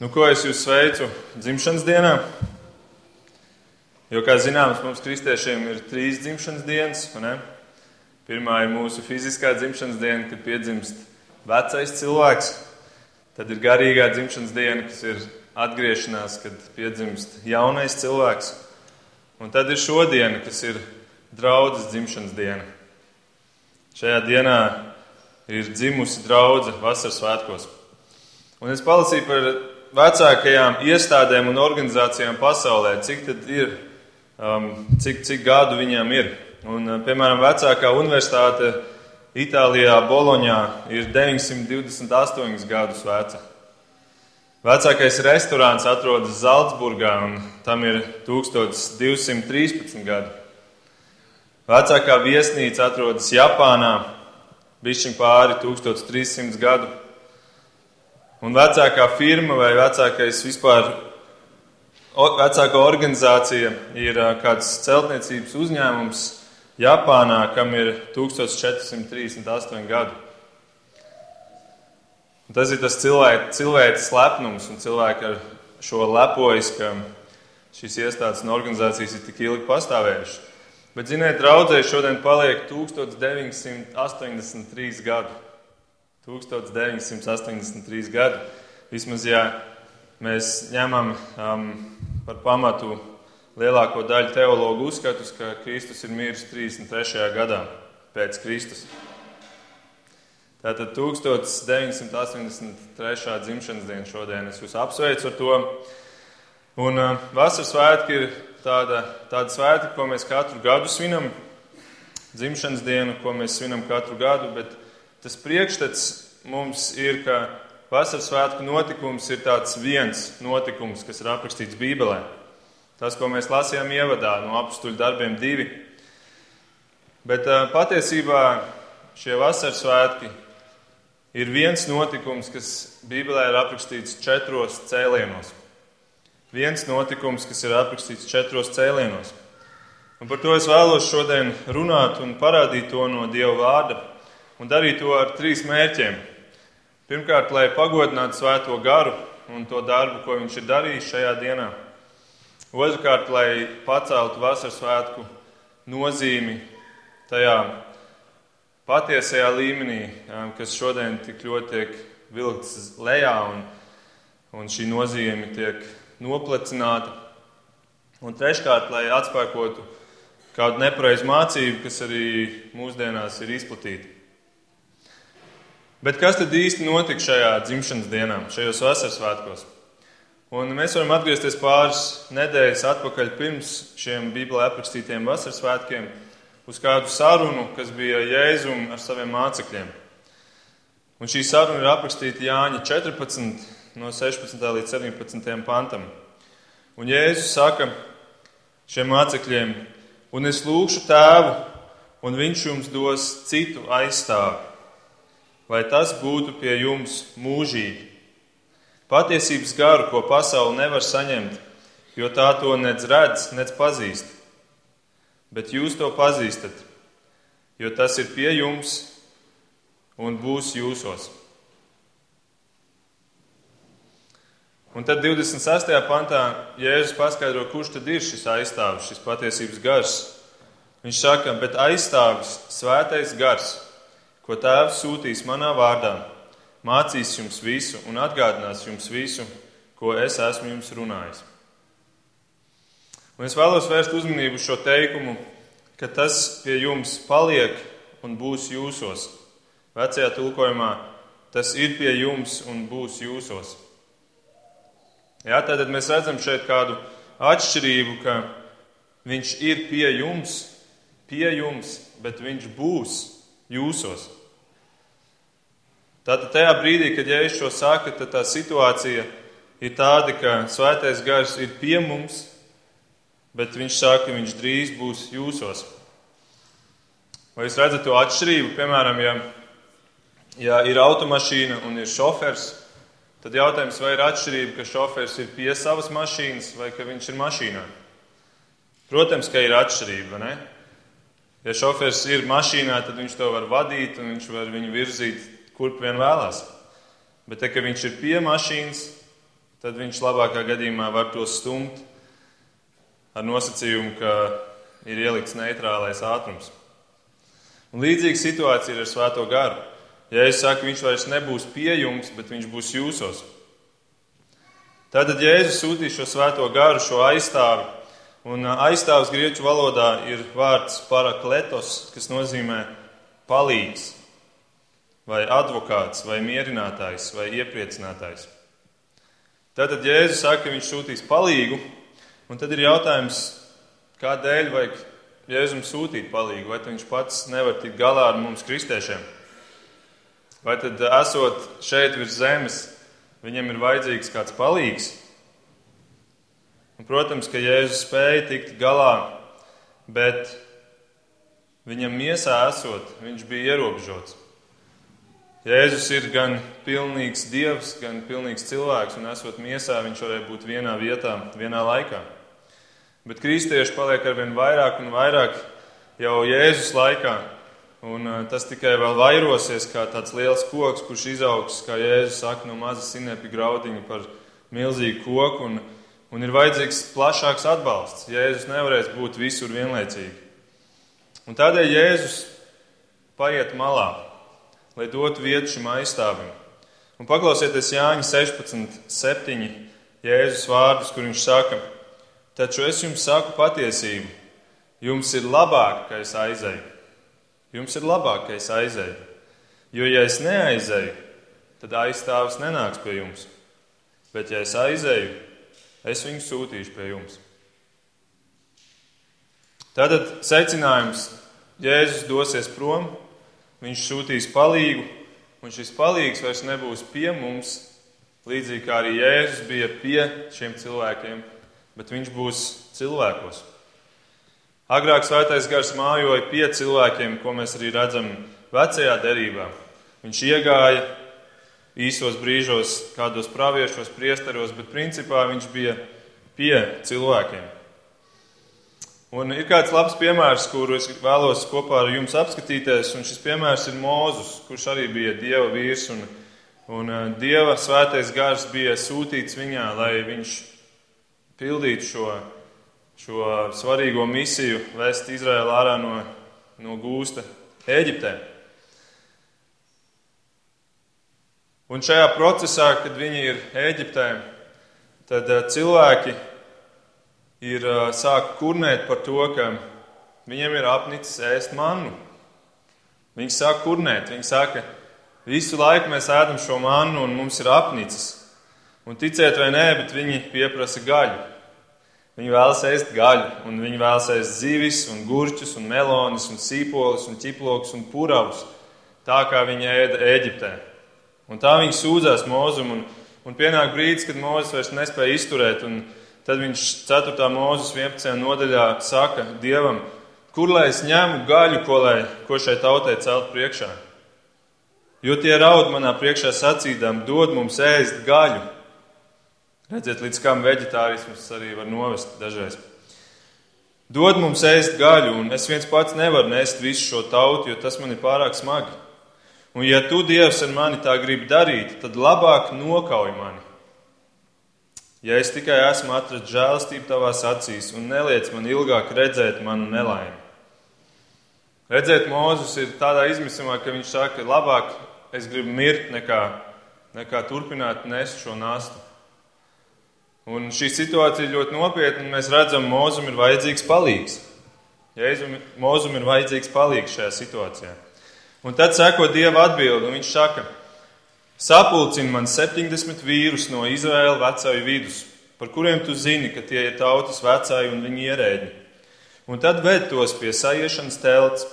Nu, ko es jūs sveicu dzimšanas dienā? Jo, kā zināms, mums kristiešiem ir trīs dzimšanas dienas. Pirmā ir mūsu fiziskā dzimšanas diena, kad piedzimst vecais cilvēks. Tad ir garīgā dzimšanas diena, kas ir atgriešanās, kad piedzimst jaunais cilvēks. Un tad ir šodiena, kas ir draudzes dzimšanas diena. Šajā dienā ir dzimusi draudzene vasaras svētkos. Un es palasīju par vecākajām iestādēm un organizācijām pasaulē, cik tad ir, um, cik, cik gadu viņām ir. Un, uh, piemēram, vecākā universitāte Itālijā, Boloņā, ir 928 gadus veca. Vecākais restorāns atrodas Zeltsburgā, un tam ir 1213 gadi. Vecākā viesnīca atrodas Japānā, bišķiņ pāri 1300 gadu. Un vecākā firma vai vecākais vispār, vecākā organizācija ir kāds celtniecības uzņēmums Japānā, kam ir 1438 gadu. Un tas ir tas cilvēks, cilvēks lepnums, un cilvēki ar šo lepojas, ka šīs iestādes un organizācijas ir tik ilgi pastāvējušas. Bet, ziniet, draudzēji šodien paliek 1983 gadu. 1983 gadu. Vismaz, ja mēs ņemam um, par pamatu lielāko daļu teologu uzskatus, ka Kristus ir miris 33. gadā pēc Kristus. Tātad 1983. dzimšanas diena šodien es jūs apsveicu ar to. Un uh, vasaras svētki ir tāda, tāda svētki, ko mēs katru gadu svinam. Dzimšanas dienu, ko mēs svinam katru gadu, bet tas priekšstats mums ir, ka vasaras svētku notikums ir tāds viens notikums, kas ir aprakstīts Bībelē. Tas, ko mēs lasījām ievadā no apstuļu darbiem divi. Bet patiesībā šie vasaras svētki ir viens notikums, kas Bībelē ir aprakstīts četros cēlienos. Viens notikums, kas ir aprakstīts četros cēlienos. Un par to es vēlos šodien runāt un parādīt to no Dieva vārda un darīt to ar trīs mērķiem. Pirmkārt, lai pagodinātu svēto garu un to darbu, ko viņš ir darījis šajā dienā. Otrakārt, lai paceltu vasaras svētku nozīmi tajā patiesajā līmenī, kas šodien tik ļoti tiek vilkts lejā, un, un šī nozīme tiek noplecināta. Un treškārt, lai atspēkotu kādu nepareizu mācību, kas arī mūsdienās ir izplatīta. Bet kas tad īsti notika šajā dzimšanas dienā, šajos vasaras svētkos? Un mēs varam atgriezties pāris nedēļas atpakaļ pirms šiem Bībelē aprakstītiem vasaras svētkiem uz kādu sarunu, kas bija Jēzum ar saviem mācekļiem. Un šī saruna ir aprakstīta Jāņa 14, no 16. līdz 17. pantam. Un Jēzus saka šiem mācekļiem, un es lūgšu tēvu, un viņš jums dos citu aizstāvi lai tas būtu pie jums mūžīgi. Patiesības garu, ko pasaule nevar saņemt, jo tā to nedz redz, nedz pazīst. Bet jūs to pazīstat, jo tas ir pie jums un būs jūsos. Un tad 26. pantā Jēzus paskaidro, kurš tad ir šis aizstāvis, šis patiesības gars. Viņš saka, bet aizstāvis svētais gars ko Tēvs sūtīs manā vārdā, mācīs jums visu un atgādinās jums visu, ko es esmu jums runājis. Un es vēlos vērst uzmanību uz šo teikumu, ka tas pie jums paliek un būs jūsos. Vecajā tulkojumā tas ir pie jums un būs jūsos. Jā, tātad mēs redzam šeit kādu atšķirību, ka viņš ir pie jums, pie jums, bet viņš būs jūsos. Tātad tajā brīdī, kad Jēzus šo saka, tad tā situācija ir tāda, ka svētais gars ir pie mums, bet viņš saka, ka viņš drīz būs jūsos. Vai jūs redzat to atšķirību? Piemēram, ja, ja ir automašīna un ir šofers, tad jautājums, vai ir atšķirība, ka šofers ir pie savas mašīnas vai ka viņš ir mašīnā? Protams, ka ir atšķirība. Ne? Ja šofers ir mašīnā, tad viņš to var vadīt un viņš var viņu virzīt kurp vien vēlās. Bet, te, kad viņš ir pie mašīnas, tad viņš labākā gadījumā var to stumt ar nosacījumu, ka ir ielikts neitrālais ātrums. Un līdzīga situācija ir ar Svēto garu. Ja es saku, viņš vairs nebūs pie jums, bet viņš būs jūsos. Tad Jēzus sūtīs šo Svēto garu, šo aizstāvi. Un aizstāvs grieķu valodā ir vārds parakletos, kas nozīmē palīgs, vai advokāts, vai mierinātājs, vai iepriecinātājs. Tātad Jēzus saka, ka viņš sūtīs palīgu, un tad ir jautājums, kādēļ vajag Jēzum sūtīt palīgu, vai viņš pats nevar tikt galā ar mums kristiešiem? Vai tad, esot šeit virs zemes, viņam ir vajadzīgs kāds palīgs? Un, protams, ka Jēzus spēja tikt galā, bet viņam miesā esot, viņš bija ierobežots. Jēzus ir gan pilnīgs dievs, gan pilnīgs cilvēks, un esot miesā, viņš varēja būt vienā vietā, vienā laikā. Bet kristieši paliek ar vien vairāk un vairāk jau Jēzus laikā. Un tas tikai vēl vairosies kā tāds liels koks, kurš izaugs, kā Jēzus saka, no maza sinepju graudiņa par milzīgu koku. Un, un ir vajadzīgs plašāks atbalsts. Jēzus nevarēs būt visur vienlaicīgi. Un tādēļ Jēzus paiet malā, lai dotu vietu šim aizstāvim. Un paklausieties Jāņa 16, 7 Jēzus vārdus, kur viņš saka, Taču es jums saku patiesību. Jums ir labāk, ka es aizēju. Jums ir labāk, ka es aizēju. Jo, ja es neaizēju, tad aizstāvis nenāks pie jums. Bet, ja es aizēju, es viņu sūtīšu pie jums. Tātad secinājums: Jēzus dosies prom, viņš sūtīs palīgu, un šis palīgs vairs nebūs pie mums, līdzīgi kā arī Jēzus bija pie šiem cilvēkiem bet viņš būs cilvēkos. Agrāk svētais gars mājoja pie cilvēkiem, ko mēs arī redzam vecajā derībā. Viņš iegāja īsos brīžos, kādos praviešos, priesteros, bet principā viņš bija pie cilvēkiem. Un ir kāds labs piemērs, kuru es vēlos kopā ar jums apskatīties, šis piemērs ir Mūzus, kurš arī bija Dieva vīrs. Un, un eh, Dieva svētais gars bija sūtīts viņā, lai viņš pildīt šo, šo svarīgo misiju, vest Izraēlu ārā no, no gūsta Eģiptē. Un šajā procesā, kad viņi ir Eģiptē, tad eh, cilvēki ir sākuši kurnēt par to, ka viņiem ir apnicis ēst mannu. Viņi sāk kurnēt, viņi saka, visu laiku mēs ēdam šo mannu un mums ir apnicis. Un ticiet vai nē, bet viņi pieprasa gaļu. Viņi vēlas ēst gaļu, un viņi vēlas ēst zivis, un gurķus, un melonis, un sīpolis, un ķiplokus un puravus, tā kā viņi ēda Eģiptē. Un tā viņi sūdzās Mozum, un, un pienāk brīdis, kad Mozus vairs nespēja izturēt, un tad viņš 4. mūzes 11. nodaļā saka Dievam, kur lai es ņemu gaļu, ko, lai, ko šai tautai celt priekšā. Jo tie raud manā priekšā sacīdām, dod mums ēst gaļu. Redziet, līdz kam vegetārisms arī var novest dažreiz. Dod mums ēst gaļu, un es viens pats nevaru nest visu šo tautu, jo tas man ir pārāk smagi. Un, ja tu, Dievs, ar mani tā gribi darīt, tad labāk nokauj mani. Ja es tikai esmu atradzis žēlastību tavās acīs un neliec man ilgāk redzēt manu nelaimi. Redzēt, Mozus ir tādā izmisumā, ka viņš saka, labāk es gribu mirt nekā, nekā turpināt nest šo nastu. Un šī situācija ir ļoti nopietna, un mēs redzam, ka Mozum ir vajadzīgs palīgs. Jēzum, Mozum ir vajadzīgs palīgs šajā situācijā. Un tad seko Dieva atbildi, un viņš saka, sapulcini man 70 vīrus no Izraēla vecāju vidus, par kuriem tu zini, ka tie ir tautas vecāji un viņi ierēģi. Un tad ved tos pie sajiešanas telts,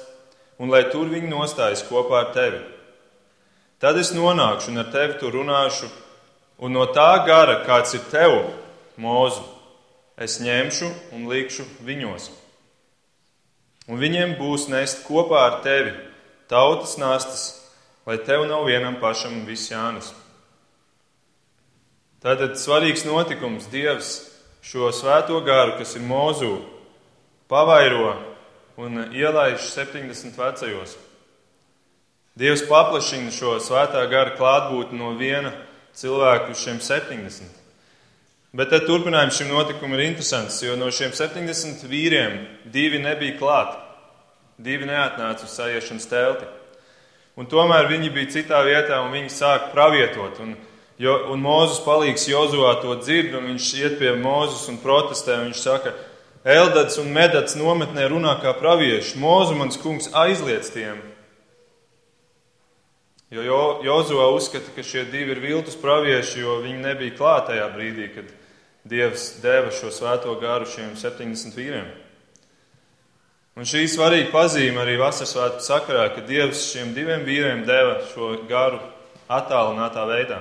un lai tur viņi nostājas kopā ar tevi. Tad es nonākšu un ar tevi tur runāšu Un no tā gara, kāds ir tev, mūzu, es ņemšu un likšu viņos. Un viņiem būs nest kopā ar tevi tautas nastas, lai tev nav vienam pašam viss jānes. Tātad svarīgs notikums Dievs šo svēto garu, kas ir mūzu, pavairo un ielaiž 70 vecajos. Dievs paplašina šo svētā gara klātbūtni no viena cilvēku uz šiem 70. Bet turpinājums šim notikumam ir interesants, jo no šiem 70 vīriem divi nebija klāti. Divi neatnāca uz sajiešanas telti. Un tomēr viņi bija citā vietā un viņi sāk pravietot. Un, jo, un Mozus palīgs Jozuvā to dzird, un viņš iet pie Mozus un protestē. Un viņš saka, Eldads un Medats nometnē runā kā pravieši. Mozu mans kungs aizliedz tiem. Jo Jozuvā uzskata, ka šie divi ir viltus pravieši, jo viņi nebija klātajā brīdī, kad Dievs deva šo svēto garu šiem 70 vīriem. Un šī svarīga pazīme arī vasaras svētku sakarā, ka Dievs šiem diviem vīriem deva šo garu attālinātā veidā.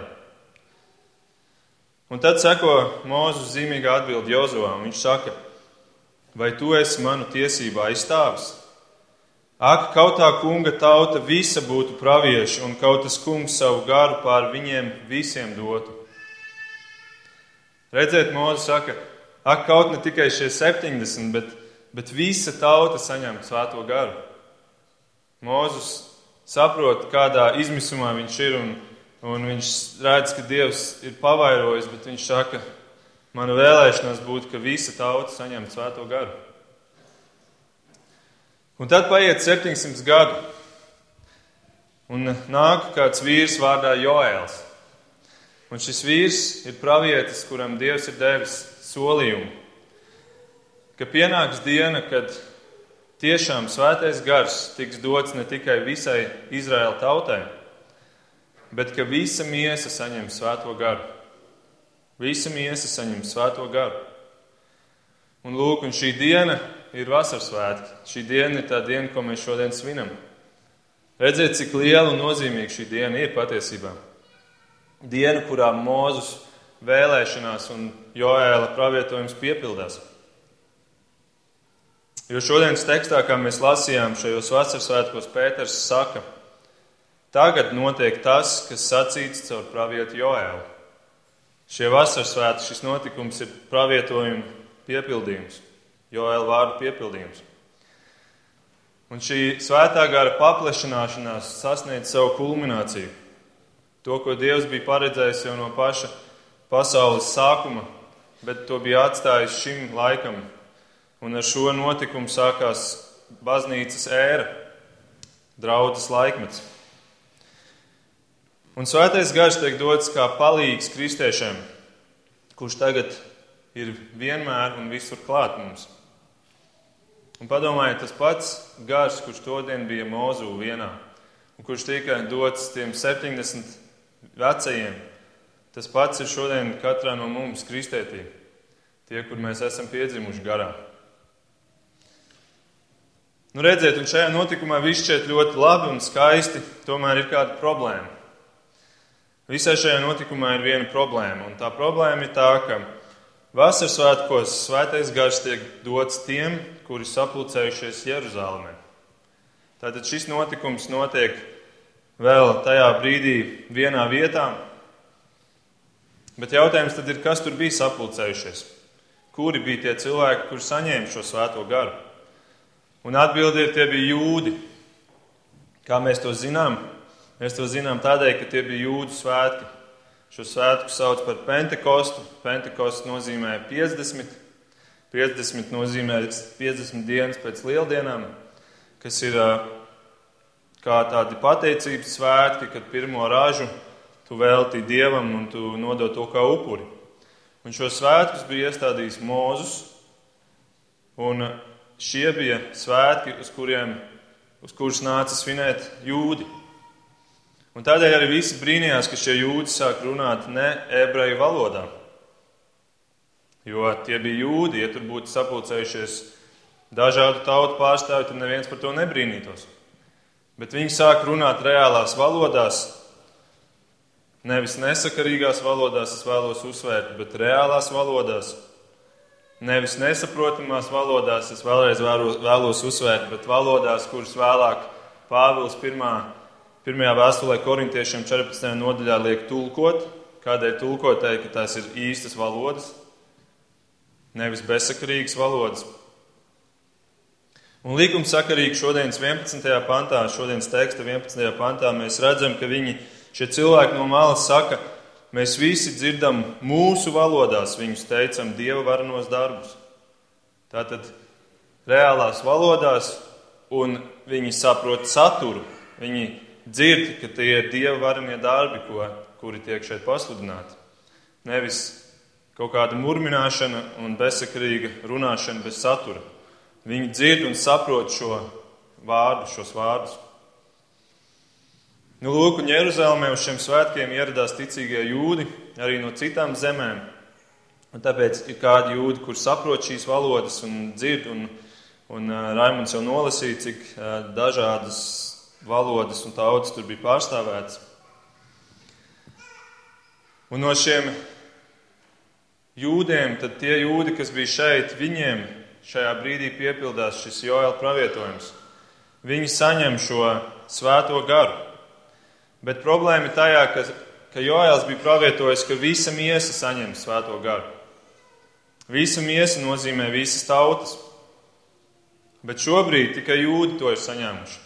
Un tad seko Mūzes zīmīgā atbilde Jozovā. Viņš saka, vai tu esi manu tiesību aizstāvis? Ak, kaut tā kunga tauta visa būtu pravieši, un kaut tas kungs savu garu pār viņiem visiem dotu. Redzēt, Mozus saka, ak, kaut ne tikai šie 70, bet, bet visa tauta saņem svēto garu. Mozus saprot, kādā izmisumā viņš ir, un, un viņš redz, ka Dievs ir pavairojis, bet viņš saka, mana vēlēšanās būtu, ka visa tauta saņem svēto garu. Un tad paiet 700 gadu, un nāk kāds vīrs vārdā Joēls. Un šis vīrs ir pravietis, kuram Dievs ir devis solījumu, ka pienāks diena, kad tiešām svētais gars tiks dots ne tikai visai Izraēla tautai, bet ka visa miesa saņem svēto garu. Visa miesa saņem svēto garu. Un lūk, un šī diena ir vasaras svētki. Šī diena ir tā diena, ko mēs šodien svinam. Redziet, cik liela un nozīmīga šī diena ir patiesībā. Diena, kurā Mūzus vēlēšanās un Joēla pravietojums piepildās. Jo šodienas tekstā, kā mēs lasījām šajos vasaras svētkos, Pēters saka, tagad notiek tas, kas sacīts caur pravietu Joēlu. Šie vasaras svētki, šis notikums ir pravietojuma piepildījums. Joēla vārdu piepildījums. Un šī svētā gara paplašināšanās sasniedz savu kulmināciju. To, ko Dievs bija paredzējis jau no paša pasaules sākuma, bet to bija atstājis šim laikam. Un ar šo notikumu sākās baznīcas ēra, draudzes laikmets. Un svētais gars tiek dots kā palīgs kristiešiem, kurš tagad ir vienmēr un visur klāt mums. Un padomājiet, tas pats gars, kurš todien bija Mozu vienā, un kurš tika dots tiem 70 vecajiem, tas pats ir šodien katrā no mums kristietī, tie, kur mēs esam piedzimuši garā. Nu, redziet, un šajā notikumā viss šķiet ļoti labi un skaisti, tomēr ir kāda problēma. Visai šajā notikumā ir viena problēma, un tā problēma ir tā, ka Vasaras svētkos svētais gars tiek dots tiem, kuri sapulcējušies Jeruzalemē. Tātad šis notikums notiek vēl tajā brīdī vienā vietā. Bet jautājums tad ir, kas tur bija sapulcējušies? Kuri bija tie cilvēki, kuri saņēma šo svēto garu? Un atbildi ir, tie bija jūdi. Kā mēs to zinām? Mēs to zinām tādēļ, ka tie bija jūdu svētki. Šo svētku sauc par Pentekostu. Pentekosts nozīmē 50. 50 nozīmē 50 dienas pēc lieldienām, kas ir kā tādi pateicības svētki, kad pirmo ražu tu veltīji dievam un tu nodod to kā upuri. Un šo svētkus bija iestādījis Mūzus, un šie bija svētki, uz kuriem uz kurus nāca svinēt jūdi. Un tādēļ arī visi brīnījās, ka šie jūdzi sāk runāt ne ebreju valodā. Jo tie bija jūdi, ja tur būtu sapulcējušies dažādu tautu pārstāvji, tad neviens par to nebrīnītos. Bet viņi sāk runāt reālās valodās, nevis nesakarīgās valodās, es vēlos uzsvērt, bet reālās valodās. Nevis nesaprotamās valodās, es vēlreiz vēlos uzsvērt, bet valodās, kuras vēlāk Pāvils 1. Pirmajā vēstulē korintiešiem 14. nodaļā liek tulkot. Kādēļ tulkot, teikt, ka tās ir īstas valodas, nevis bezsakarīgas valodas. Un līgums sakarīgi šodienas 11. pantā, šodienas teksta 11. pantā, mēs redzam, ka viņi, šie cilvēki no malas saka, mēs visi dzirdam mūsu valodās, viņus teicam, dieva varenos darbus. Tātad reālās valodās, un viņi saprot saturu. Viņi dzird, ka tie ir dieva varenie darbi, ko, kuri tiek šeit pasludināti. Nevis kaut kāda murmināšana un bezsakarīga runāšana bez satura. Viņi dzird un saprot šo vārdu, šos vārdus. Nu, lūk, un Jeruzalemē uz šiem svētkiem ieradās ticīgie jūdi arī no citām zemēm. Un tāpēc ir kādi jūdi, kur saprot šīs valodas un dzird, un, un uh, Raimunds jau nolasīja, cik uh, dažādas valodas un tautas tur bija pārstāvētas. Un no šiem jūdiem, tad tie jūdi, kas bija šeit, viņiem šajā brīdī piepildās šis Joēla pravietojums. Viņi saņem šo svēto garu. Bet problēma ir tajā, ka, ka Jēlis bija pravietojis, ka visa miesa saņem svēto garu. Visa miesa nozīmē visas tautas. Bet šobrīd tikai jūdi to ir saņēmuši.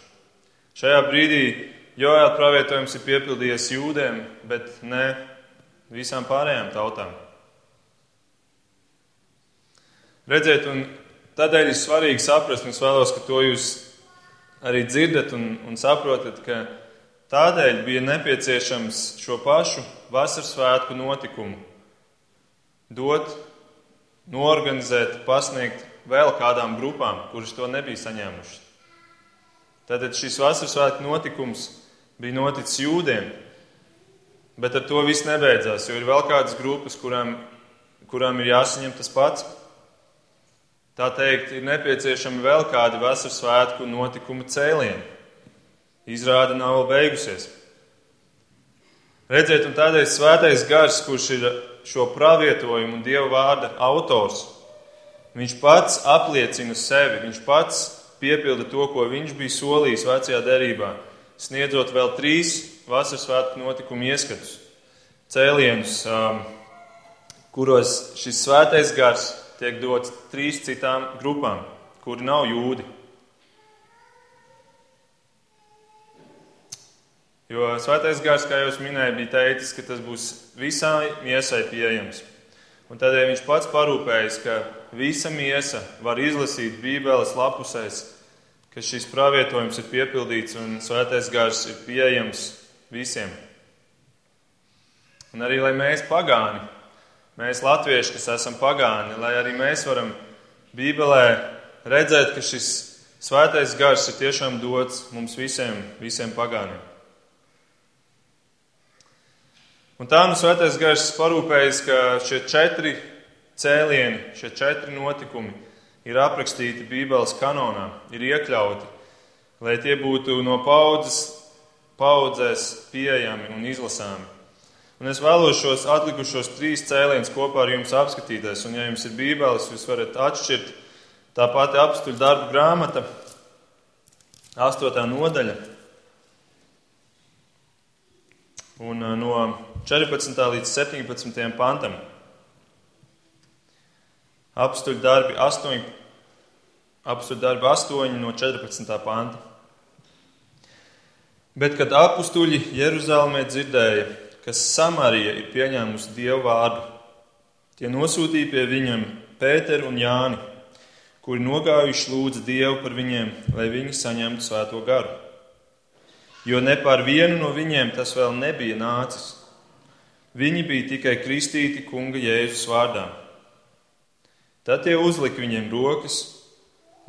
Šajā brīdī Jēlis pravietojums ir piepildījies jūdiem, bet ne visām pārējām tautām. Redziet, un tādēļ ir svarīgi saprast, un es vēlos, ka to jūs arī dzirdat un, un saprotat, ka Tādēļ bija nepieciešams šo pašu vasaras svētku notikumu dot, norganizēt, pasniegt vēl kādām grupām, kuras to nebija saņēmušas. Tātad šis vasaras svētku notikums bija noticis jūdiem, bet ar to viss nebeidzās, jo ir vēl kādas grupas, kurām, kurām ir jāsaņem tas pats. Tā teikt, ir nepieciešami vēl kādi vasaras svētku notikumu cēlieni. Izrāda nav vēl beigusies. Redziet, un tādēļ svētais gars, kurš ir šo pravietojumu un dievu vārda autors, viņš pats apliecina sevi, viņš pats piepilda to, ko viņš bija solījis vecajā derībā, sniedzot vēl trīs vasaras svētku notikumu ieskatus, cēlienus, um, kuros šis svētais gars tiek dots trīs citām grupām, kuri nav jūdi. Jo svētais gars, kā jau minēju, bija teicis, ka tas būs visai miesai pieejams. Un tādēļ viņš pats parūpējas, ka visa miesa var izlasīt Bībeles lapusēs, ka šis pravietojums ir piepildīts un svētais gars ir pieejams visiem. Un arī lai mēs pagāni, mēs latvieši, kas esam pagāni, lai arī mēs varam Bībelē redzēt, ka šis svētais gars ir tiešām dots mums visiem, visiem pagāniem. Un tā nu Svētais Gars parūpējas, ka šie četri cēlieni, šie četri notikumi ir aprakstīti Bībeles kanonā, ir iekļauti, lai tie būtu no paudzes paudzēs pieejami un izlasāmi. Un es vēlos šos atlikušos trīs cēlienus kopā ar jums apskatīties. Un, ja jums ir bībeles, jūs varat atšķirt tā pati apstuļu darbu grāmata, astotā nodaļa. Un no 14. līdz 17. pantam. Apstuļu darbi 8, apstuļu darbi 8 no 14. panta. Bet, kad apstuļi Jeruzalemē dzirdēja, ka Samarija ir pieņēmusi dievu vārdu, tie nosūtīja pie viņiem Pēteru un Jāni, kuri nogājuši lūdza Dievu par viņiem, lai viņi saņemtu svēto garu. Jo ne par vienu no viņiem tas vēl nebija nācis Viņi bija tikai kristīti kunga Jēzus vārdā. Tad tie uzlika viņiem rokas,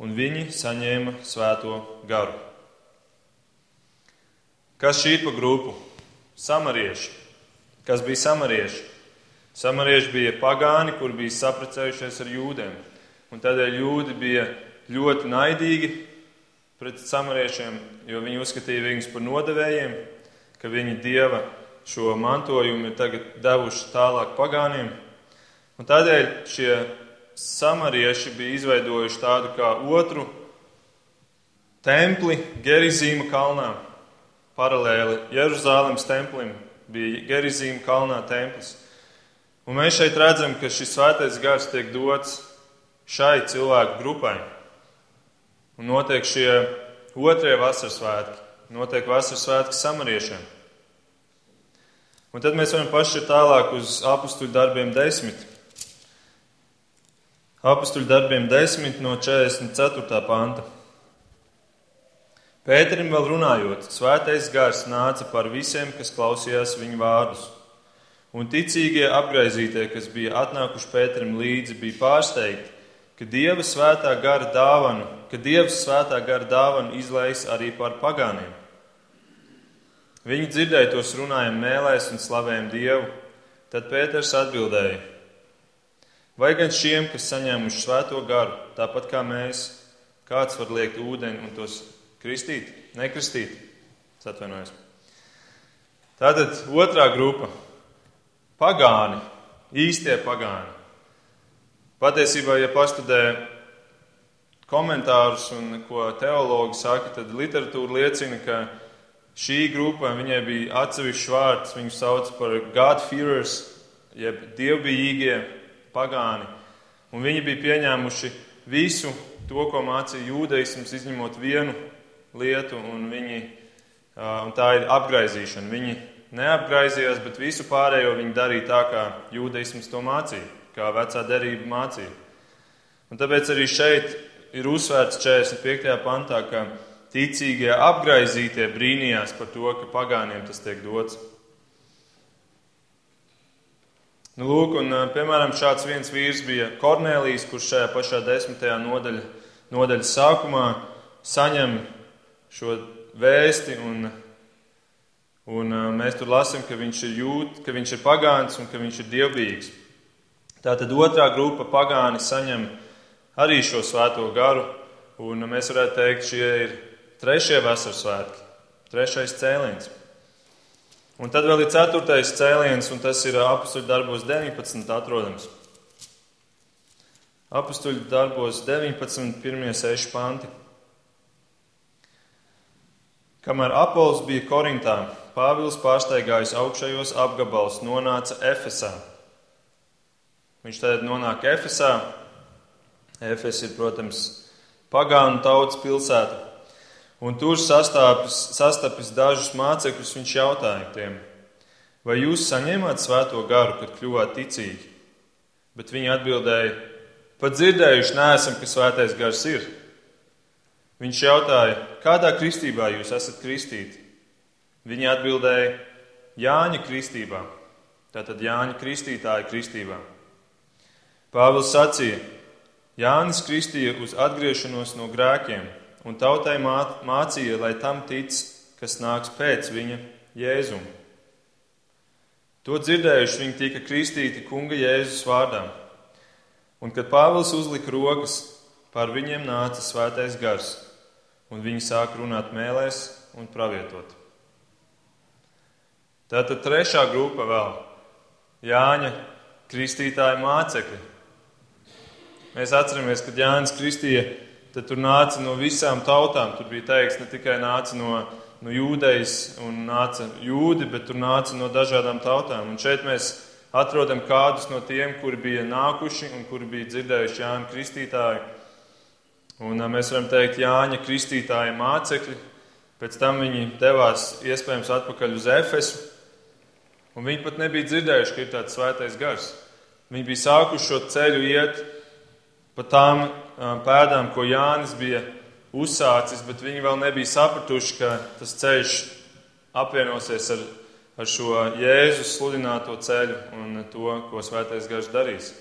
un viņi saņēma svēto garu. Kas šī pa grupu? Samarieši. Kas bija samarieši? Samarieši bija pagāni, kur bija saprecējušies ar jūdiem. Un tādēļ jūdi bija ļoti naidīgi pret samariešiem, jo viņi uzskatīja viņus par nodevējiem, ka viņi dieva šo mantojumu ir devuši tālāk pagāniem. Un tādēļ šie samarieši bija izveidojuši tādu kā otru templi Gerizīma kalnā. Paralēli Jeruzālēmas templim bija Gerizīma kalnā templis. Un mēs šeit redzam, ka šis svētais gars tiek dots šai cilvēku grupai. Un notiek šie otrie vasaras svētki, notiek vasaras svētki samariešiem. Un tad mēs varam pašķirt tālāk uz apakstuļu darbiem desmit. Apakstuļu darbiem desmit no 44. panta. Pēterim vēl runājot, svētais gars nāca par visiem, kas klausījās viņa vārdus. Un ticīgie apgaizītie, kas bija atnākuši Pēterim līdzi, bija pārsteigti, ka Dieva svētā gara dāvanu, ka Dievs svētā gara dāvanu izlaiž arī par pagāniem. Viņi dzirdēja tos runājumu mēlēs un slavējam Dievu. Tad Pēters atbildēja: Vai gan šiem, kas saņēmuši svēto garu, tāpat kā mēs, kāds var liekt ūdeni un tos kristīt, nekristīt? Es atvainojos. Tātad otrā grupa - pagāni, īstie pagāni. Patiesībā, ja pastudē komentārus un ko teologi saka, tad literatūra liecina, ka Šī grupa, viņai bija atsevišķs vārds, viņus sauc par God-fearers, jeb dievbijīgie pagāni. Un viņi bija pieņēmuši visu to, ko mācīja jūdaisms, izņemot vienu lietu, un, viņi, un tā ir apgaizīšana. Viņi neapgraizījās, bet visu pārējo viņi darīja tā, kā jūdaisms to mācīja, kā vecā derība mācīja. Un tāpēc arī šeit ir uzsvērts 45. pantā, ka ticīgie apgaizītie brīnījās par to, ka pagāniem tas tiek dots. Nu, lūk, un, piemēram, šāds viens vīrs bija Kornelijs, kurš šajā pašā desmitajā nodaļa, nodaļas sākumā saņem šo vēsti, un, un mēs tur lasām, ka viņš ir jūt, ka viņš ir pagāns un ka viņš ir dievbijīgs. Tātad otrā grupa pagāni saņem arī šo svēto garu, un mēs varētu teikt, šie ir Trešie vasaras svētki, trešais cēliens. Un tad vēl ir ceturtais cēliens, un tas ir apakstuļu darbos 19. atrodams. Apakstuļu darbos 19. pirmie seši panti. Kamēr Apols bija Korintā, Pāvils pārsteigājis augšējos apgabalus, nonāca Efesā. Viņš tad nonāk Efesā. Efes ir, protams, pagānu tautas pilsēta. Un tur sastāpis, sastapis dažus mācekļus, viņš jautāja tiem, vai jūs saņēmāt svēto garu, kad kļuvāt ticīgi? Bet viņi atbildēja, pat dzirdējuši neesam, ka svētais gars ir. Viņš jautāja, kādā kristībā jūs esat kristīti? Viņi atbildēja, Jāņa kristībā, tātad Jāņa kristītāja kristībā. Pāvils sacīja, Jānis kristīja uz atgriešanos no grēkiem un tautai mācīja, lai tam tic, kas nāks pēc viņa jēzuma. To dzirdējuši, viņi tika kristīti kunga Jēzus vārdā. Un kad Pāvils uzlika rokas, pār viņiem nāca svētais gars, un viņi sāka runāt mēlēs un pravietot. Tātad trešā grupa vēl - Jāņa kristītāja mācekļi. Mēs atceramies, kad Jānis Kristīja tad tur nāca no visām tautām. Tur bija teikts, ne tikai nāca no, no jūdejas un nāca jūdi, bet tur nāca no dažādām tautām. Un šeit mēs atrodam kādus no tiem, kuri bija nākuši un kuri bija dzirdējuši Jāņa Kristītāju. Un mēs varam teikt, Jāņa Kristītāja mācekļi. Pēc tam viņi devās iespējams atpakaļ uz Efesu. Un viņi pat nebija dzirdējuši, ka ir tāds svētais gars. Viņi bija sākuši šo ceļu iet pa tām pēdām, ko Jānis bija uzsācis, bet viņi vēl nebija sapratuši, ka tas ceļš apvienosies ar, ar šo Jēzus sludināto ceļu un to, ko Svētais Gars darīs.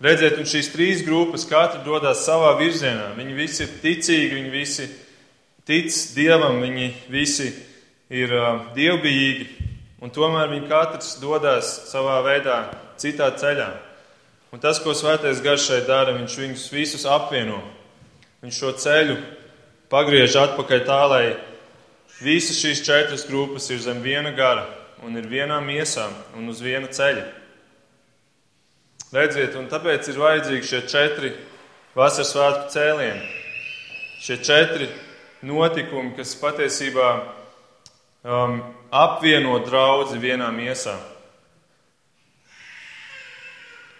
Redziet, un šīs trīs grupas katra dodas savā virzienā. Viņi visi ir ticīgi, viņi visi tic Dievam, viņi visi ir uh, dievbijīgi, un tomēr viņi katrs dodas savā veidā, citā ceļā. Un tas, ko Svētais Gars šeit dara, viņš viņus visus apvieno. Viņš šo ceļu pagriež atpakaļ tā, lai visas šīs četras grupas ir zem viena gara un ir vienā miesā un uz viena ceļa. Redziet, un tāpēc ir vajadzīgi šie četri vasaras svētku cēlieni. Šie četri notikumi, kas patiesībā um, apvieno draugu vienā miesā.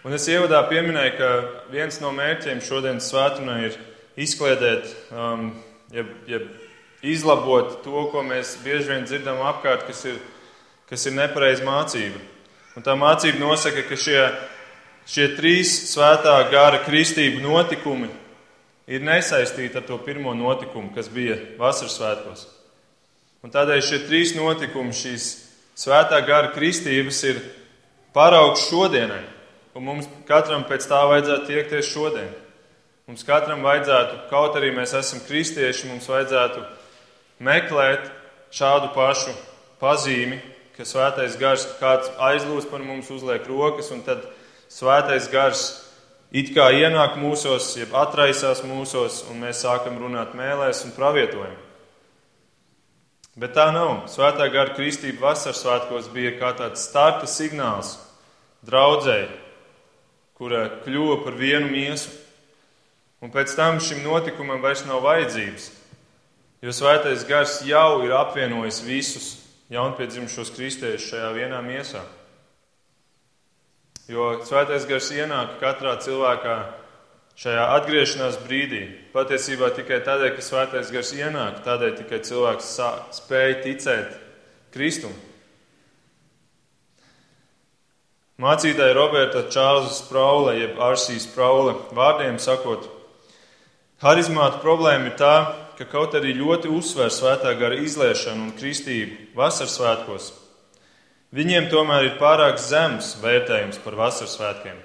Un es ievadā pieminēju, ka viens no mērķiem šodienas svētdienā ir izkliedēt, um, jeb, jeb izlabot to, ko mēs bieži vien dzirdam apkārt, kas ir, kas ir nepareiza mācība. Un tā mācība nosaka, ka šie, šie trīs svētā gara kristību notikumi ir nesaistīti ar to pirmo notikumu, kas bija vasaras svētkos. Un tādēļ šie trīs notikumi, šīs svētā gara kristības, ir paraugs šodienai. Un mums katram pēc tā vajadzētu tiekties šodien. Mums katram vajadzētu, kaut arī mēs esam kristieši, mums vajadzētu meklēt šādu pašu pazīmi, ka svētais gars kāds aizlūs par mums, uzliek rokas, un tad svētais gars it kā ienāk mūsos, jeb atraisās mūsos, un mēs sākam runāt mēlēs un pravietojam. Bet tā nav. Svētā gara kristība vasaras svētkos bija kā tāds starta signāls draudzēji, kura kļuva par vienu miesu. Un pēc tam šim notikumam vairs nav vajadzības, jo svētais gars jau ir apvienojis visus jaunpiedzimušos kristiešus šajā vienā miesā. Jo svētais gars ienāk katrā cilvēkā šajā atgriešanās brīdī. Patiesībā tikai tādēļ, ka svētais gars ienāk, tādēļ tikai cilvēks spēj ticēt Kristum. Mācītāja Roberta Čārlza Spraule, jeb Arsijas Spraule, vārdiem sakot, harizmāta problēma ir tā, ka kaut arī ļoti uzsver svētā gara izliešanu un kristību vasaras svētkos, viņiem tomēr ir pārāk zems vērtējums par vasaras svētkiem.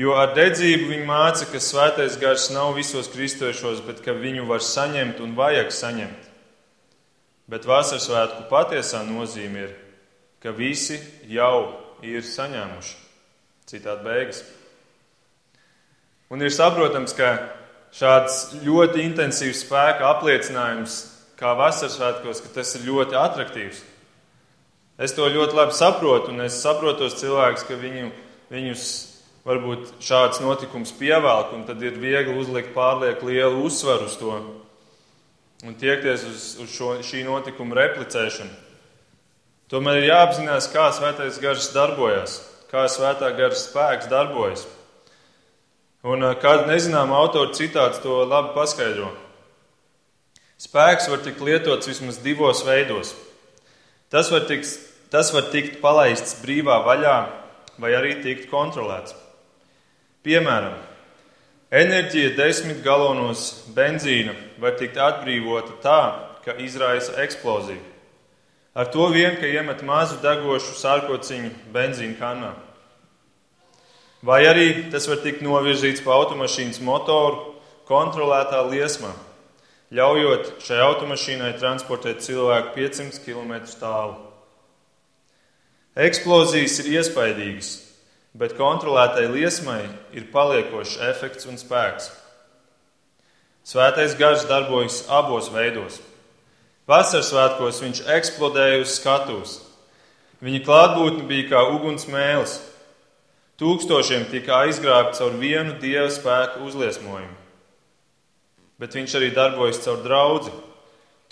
Jo ar dedzību viņi māca, ka svētais gars nav visos kristiešos, bet ka viņu var saņemt un vajag saņemt. Bet vasaras svētku patiesā nozīme ir, ka visi jau ir saņēmuši. Citādi beigas. Un ir saprotams, ka šāds ļoti intensīvs spēka apliecinājums, kā vasaras svētkos, ka tas ir ļoti attraktīvs. Es to ļoti labi saprotu, un es saprotu tos cilvēkus, ka viņu, viņus varbūt šāds notikums pievelk, un tad ir viegli uzlikt pārlieku lielu uzsvaru uz to un tiekties uz, uz šo, šī notikuma replicēšanu. Tomēr ir jāapzinās, kā svētais gars darbojas, kā svētā gara spēks darbojas. Un kāda nezināma autora citāts to labi paskaidro. Spēks var tikt lietots vismaz divos veidos. Tas var tikt, tas var tikt palaists brīvā vaļā, vai arī tikt kontrolēts. Piemēram, enerģija desmit galonos benzīna var tikt atbrīvota tā, ka izraisa eksploziju. Ar to vien, ka iemet mazu degošu sārkociņu benzīna kanā. Vai arī tas var tikt novirzīts pa automašīnas motoru kontrolētā liesmā, ļaujot šai automašīnai transportēt cilvēku 500 km tālu. Eksplozijas ir iespaidīgas, bet kontrolētai liesmai ir paliekošs efekts un spēks. Svētais gars darbojas abos veidos. Vasaras svētkos viņš eksplodēja uz skatuves. Viņa klātbūtne bija kā uguns mēlis. Tūkstošiem tika aizgrābts caur vienu dieva spēku uzliesmojumu. Bet viņš arī darbojas caur draugu,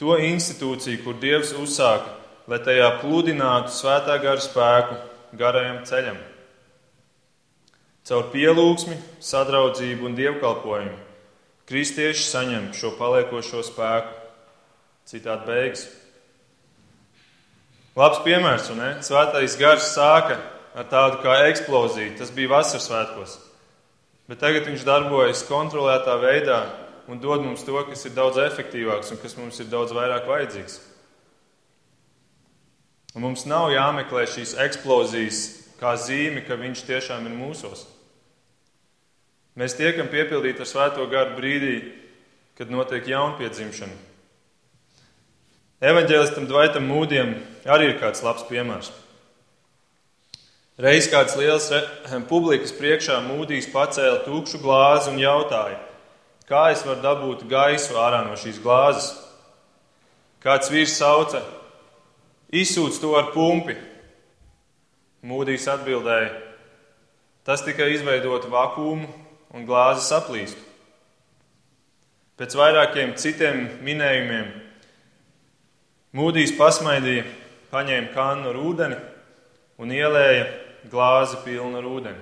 to institūciju, kur dievs uzsāka, lai tajā pludinātu svētā gara spēku garajam ceļam. Caur pielūgsmi, sadraudzību un dievkalpojumu kristieši saņem šo paliekošo spēku. Citādi beigas. Labs piemērs, un? Svētais gars sāka ar tādu kā eksploziju. Tas bija vasaras svētkos. Bet tagad viņš darbojas kontrolētā veidā un dod mums to, kas ir daudz efektīvāks un kas mums ir daudz vairāk vajadzīgs. Un mums nav jāmeklē šīs eksplozijas kā zīme, ka viņš tiešām ir mūsos. Mēs tiekam piepildīti ar svēto garu brīdī, kad notiek jaunpiedzimšana. Evanģēlistam Dvaitam Mūdiem arī ir kāds labs piemērs. Reiz kāds liels publikas priekšā mūdīs pacēla tukšu glāzi un jautāja, kā es varu dabūt gaisu ārā no šīs glāzes. Kāds vīrs sauca, izsūc to ar pumpi. Mūdīs atbildēja, tas tikai izveidot vakumu un glāze saplīstu. Pēc vairākiem citiem minējumiem Mūdīs pasmaidīja, paņēma kannu ar ūdeni un ielēja glāzi pilnu ar ūdeni.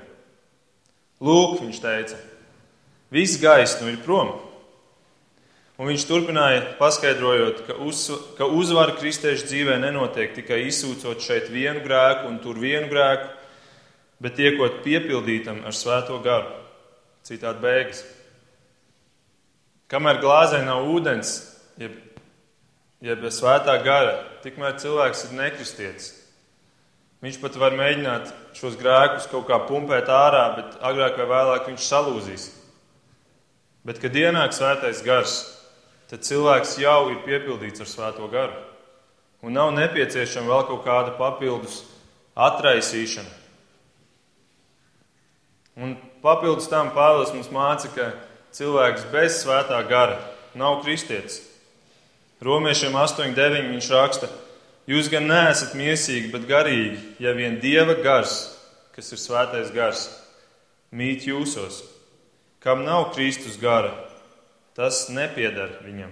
Lūk, viņš teica, viss gaiss nu ir prom. Un viņš turpināja paskaidrojot, ka, uz, ka uzvara kristiešu dzīvē nenotiek tikai izsūcot šeit vienu grēku un tur vienu grēku, bet tiekot piepildītam ar svēto garu. Citādi beigas. Kamēr glāzē nav ūdens, jeb, jeb svētā gara, tikmēr cilvēks ir nekristietis. Viņš pat var mēģināt šos grēkus kaut kā pumpēt ārā, bet agrāk vai vēlāk viņš salūzīs. Bet, kad ienāk svētais gars, tad cilvēks jau ir piepildīts ar svēto garu. Un nav nepieciešama vēl kaut kāda papildus atraisīšana. Un papildus tam Pāvils mums māca, ka cilvēks bez svētā gara nav kristietis. Romiešiem 8,9 viņš raksta, Jūs gan neesat miesīgi, bet garīgi, ja vien Dieva gars, kas ir svētais gars, mīt jūsos. Kam nav Kristus gara, tas nepiedara viņam.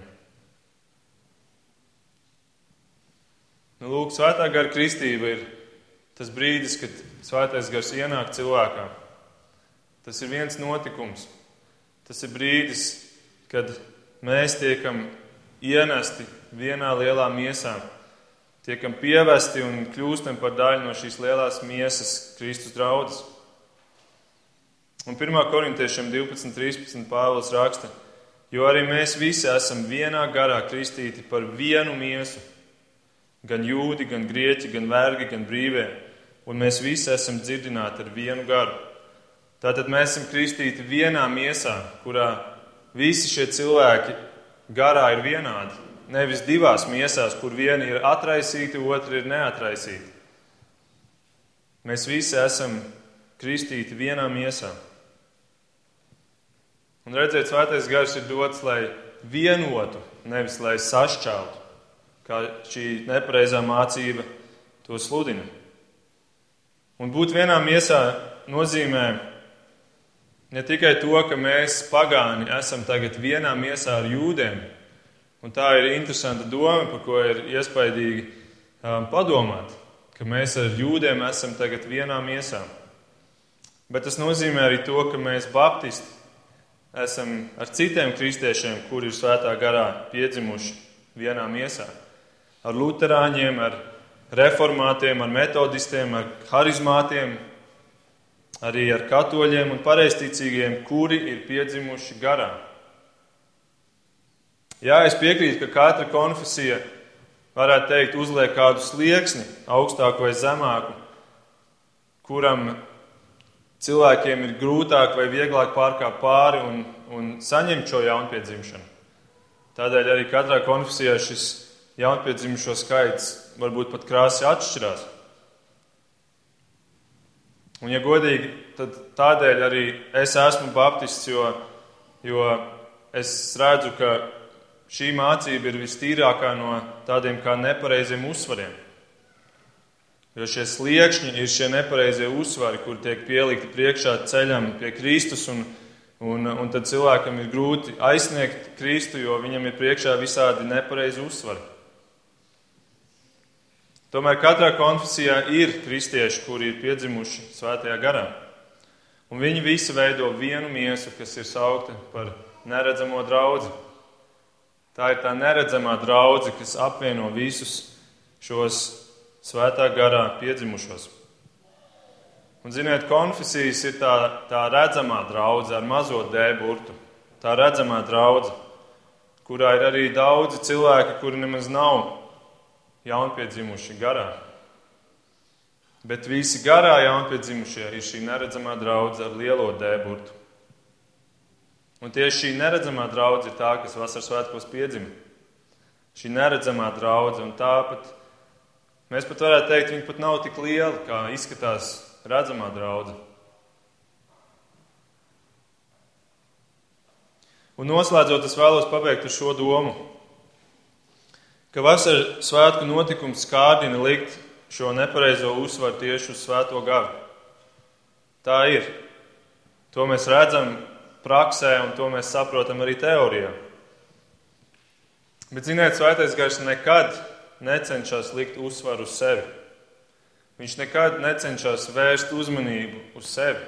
Nu, lūk, svētā gara kristība ir tas brīdis, kad svētais gars ienāk cilvēkā. Tas ir viens notikums. Tas ir brīdis, kad mēs tiekam ienesti vienā lielā miesā tiekam pievesti un kļūstam par daļu no šīs lielās miesas Kristus draudzes. Un 1. korintiešiem 12.13. Pāvils raksta, jo arī mēs visi esam vienā garā kristīti par vienu miesu, gan jūdi, gan grieķi, gan vergi, gan brīvie, un mēs visi esam dzirdināti ar vienu garu. Tātad mēs esam kristīti vienā miesā, kurā visi šie cilvēki garā ir vienādi. Nevis divās miesās, kur viena ir atraisīta, otra ir neatraisīta. Mēs visi esam kristīti vienā miesā. Un redziet, svētais gars ir dots, lai vienotu, nevis lai sašķeltu, kā šī nepareizā mācība to sludina. Un būt vienā miesā nozīmē ne tikai to, ka mēs, pagāni, esam tagad vienā miesā ar jūdiem, Un tā ir interesanta doma, par ko ir iespaidīgi um, padomāt, ka mēs ar jūdiem esam tagad vienā miesā. Bet tas nozīmē arī to, ka mēs, baptisti, esam ar citiem kristiešiem, kuri ir svētā garā piedzimuši vienā miesā. Ar luterāņiem, ar reformātiem, ar metodistiem, ar harizmātiem, arī ar katoļiem un pareizticīgiem, kuri ir piedzimuši garā. Jā, es piekrītu, ka katra konfesija, varētu teikt, uzliek kādu slieksni, augstāku vai zemāku, kuram cilvēkiem ir grūtāk vai vieglāk pārkāpt pāri un, un saņemt šo jaunpiedzimšanu. Tādēļ arī katrā konfesijā šis jaunpiedzimušo skaits varbūt pat krāsi atšķirās. Un, ja godīgi, tad tādēļ arī es esmu baptists, jo, jo es redzu, ka šī mācība ir vistīrākā no tādiem kā nepareiziem uzsvariem. Jo šie sliekšņi ir šie nepareizie uzsvari, kur tiek pielikti priekšā ceļam pie Kristus, un, un, un tad cilvēkam ir grūti aizsniegt Kristu, jo viņam ir priekšā visādi nepareizi uzsvari. Tomēr katrā konfesijā ir kristieši, kuri ir piedzimuši svētajā garā. Un viņi visi veido vienu miesu, kas ir saukta par neredzamo draugu. Tā ir tā neredzamā draudzene, kas apvieno visus šos svētā garā piedzimušos. Un, ziniet, konfesijas ir tā, tā redzamā draudzene ar mazo dēburtu. Tā redzamā draudzene, kurā ir arī daudzi cilvēki, kuri nemaz nav jaunpiedzimuši garā. Bet visi garā jaunpiedzimušie ir šī neredzamā draudzene ar lielo dēburtu. Un tieši šī neredzamā draudzene ir tā, kas vasaras svētkos piedzima. Šī neredzamā draudzene, un tāpat mēs pat varētu teikt, viņa pat nav tik liela, kā izskatās redzamā draudzene. Un noslēdzot, es vēlos pabeigt ar šo domu, ka vasaras svētku notikums kārdina likt šo nepareizo uzsvaru tieši uz svēto garu. Tā ir. To mēs redzam praksē, un to mēs saprotam arī teorijā. Bet, ziniet, svētais gars nekad necenšas likt uzsvaru uz sevi. Viņš nekad necenšas vērst uzmanību uz sevi.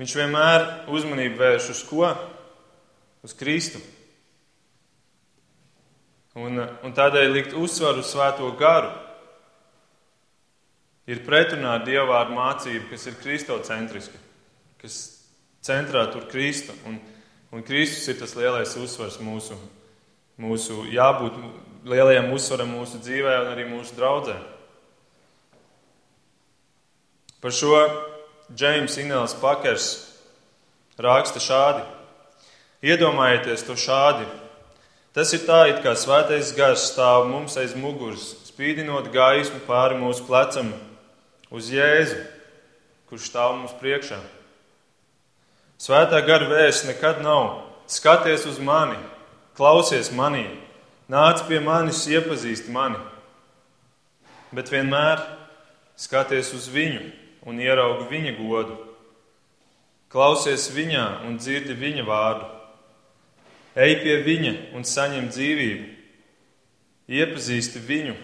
Viņš vienmēr uzmanību vērš uz ko? Uz Kristu. Un, un tādēļ likt uzsvaru uz svēto garu ir pretrunā ar dievvvārdu mācību, kas ir kristocentriska, kas centrā tur Kristu. Un, un Kristus ir tas lielais uzsvars mūsu, mūsu jābūt lielajam uzsvaram mūsu dzīvē un arī mūsu draudzē. Par šo Džeims Inēls Pakers raksta šādi. Iedomājieties to šādi. Tas ir tā, it kā svētais gars stāv mums aiz muguras, spīdinot gaismu pāri mūsu plecam uz Jēzu, kurš stāv mums priekšā. Svētā gara vēsts nekad nav. Skaties uz mani, klausies manī, nāc pie manis, iepazīst mani. Bet vienmēr skaties uz viņu un ieraugi viņa godu. Klausies viņā un dzirdi viņa vārdu. Ej pie viņa un saņem dzīvību. Iepazīsti viņu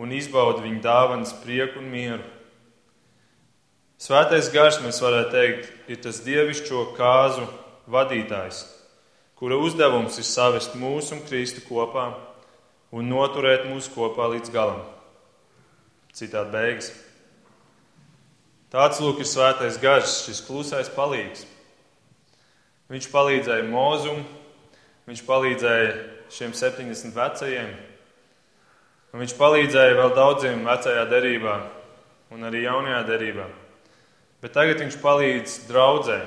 un izbaudi viņa dāvanas prieku un mieru. Svētais gars, mēs varētu teikt, ir tas dievišķo kāzu vadītājs, kura uzdevums ir savest mūsu un Kristu kopā un noturēt mūs kopā līdz galam. Citādi beigas. Tāds lūk ir svētais gars, šis klusais palīgs. Viņš palīdzēja mūzum, viņš palīdzēja šiem 70 vecajiem, un viņš palīdzēja vēl daudziem vecajā derībā un arī jaunajā derībā bet tagad viņš palīdz draudzē.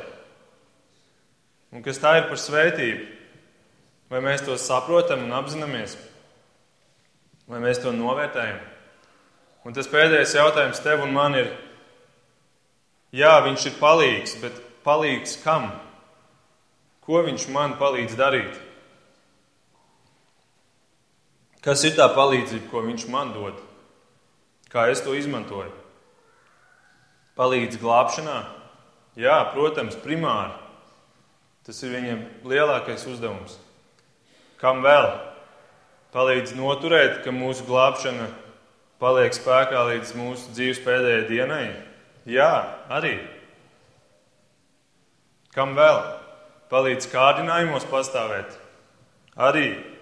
Un kas tā ir par svētību? Vai mēs to saprotam un apzināmies? Vai mēs to novērtējam? Un tas pēdējais jautājums tev un man ir, jā, viņš ir palīgs, bet palīgs kam? Ko viņš man palīdz darīt? Kas ir tā palīdzība, ko viņš man dod? Kā es to izmantoju? palīdz glābšanā? Jā, protams, primāri. Tas ir viņiem lielākais uzdevums. Kam vēl? Palīdz noturēt, ka mūsu glābšana paliek spēkā līdz mūsu dzīves pēdējai dienai? Jā, arī. Kam vēl? Palīdz kārdinājumos pastāvēt? Arī.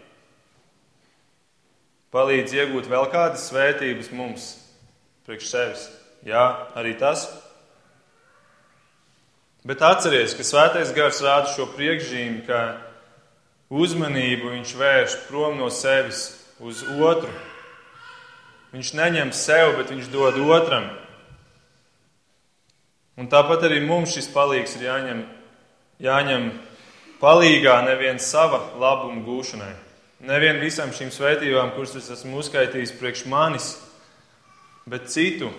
Palīdz iegūt vēl kādas svētības mums, priekš sevis. Jā, arī tas. Bet atcerieties, ka svētais gars rāda šo priekšzīmi, ka uzmanību viņš vērš prom no sevis uz otru. Viņš neņem sev, bet viņš dod otram. Un tāpat arī mums šis palīgs ir jāņem, jāņem palīgā nevien sava labuma gūšanai, nevien visam šīm svētībām, kuras es esmu uzskaitījis priekš manis, bet citu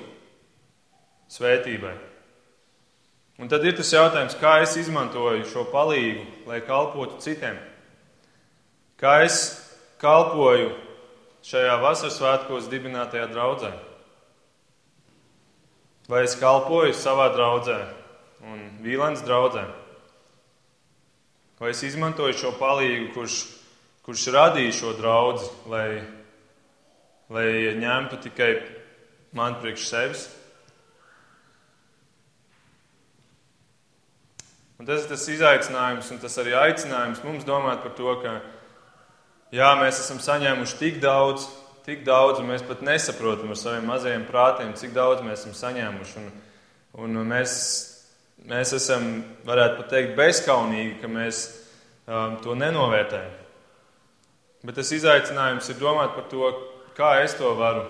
svētībai. Un tad ir tas jautājums, kā es izmantoju šo palīgu, lai kalpotu citiem. Kā es kalpoju šajā vasaras svētkos dibinātajā draudzē? Vai es kalpoju savā draudzē un Vīlēnas draudzē? Vai es izmantoju šo palīgu, kurš, kurš radīja šo draugu, lai, lai ņemtu tikai man priekš sevis? Un tas ir tas izaicinājums un tas arī aicinājums mums domāt par to, ka jā, mēs esam saņēmuši tik daudz, tik daudz, un mēs pat nesaprotam ar saviem mazajiem prātiem, cik daudz mēs esam saņēmuši. Un, un mēs, mēs esam, varētu pat teikt, bezskaunīgi, ka mēs um, to nenovērtējam. Bet tas izaicinājums ir domāt par to, kā es to varu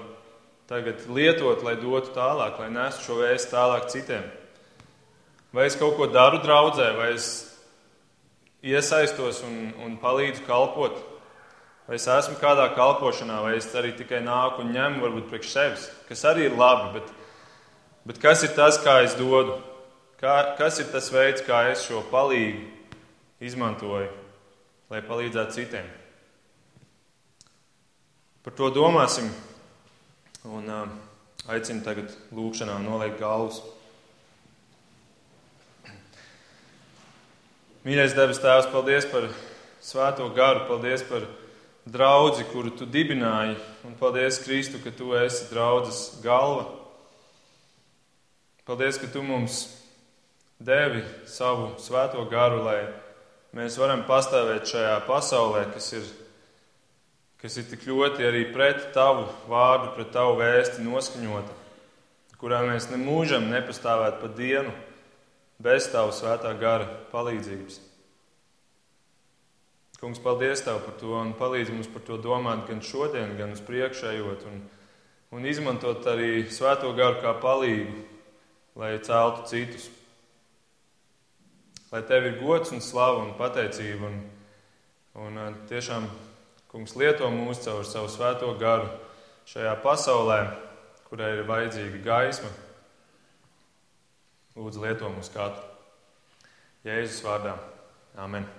tagad lietot, lai dotu tālāk, lai nestu šo vēstu tālāk citiem. Vai es kaut ko daru draudzē, vai es iesaistos un, un palīdzu kalpot, vai es esmu kādā kalpošanā, vai es arī tikai nāku un ņemu varbūt priekš sevis, kas arī ir labi, bet, bet kas ir tas, kā es dodu? Kā, kas ir tas veids, kā es šo palīgu izmantoju, lai palīdzētu citiem? Par to domāsim un aicinu tagad lūkšanā noliekt galvas. Mīļais debes Tēvs, paldies par svēto garu, paldies par draugu, kuru tu dibināji, un paldies, Kristu, ka tu esi draudzes galva. Paldies, ka tu mums devi savu svēto garu, lai mēs varam pastāvēt šajā pasaulē, kas ir, kas ir tik ļoti arī pret tavu vārdu, pret tavu vēsti noskaņota, kurā mēs nemūžam nepastāvēt pa dienu bez tavu svētā gara palīdzības. Kungs, paldies Tev par to un palīdz mums par to domāt gan šodien, gan uz priekšējot, un, un izmantot arī svēto garu kā palīgu, lai celtu citus. Lai Tev ir gods un slava un pateicība, un, un tiešām, Kungs, lieto mūs caur savu svēto garu šajā pasaulē, kurai ir vajadzīga gaisma. Lūdzu, lieto mūs katru. Jēzus vārdā. Amen.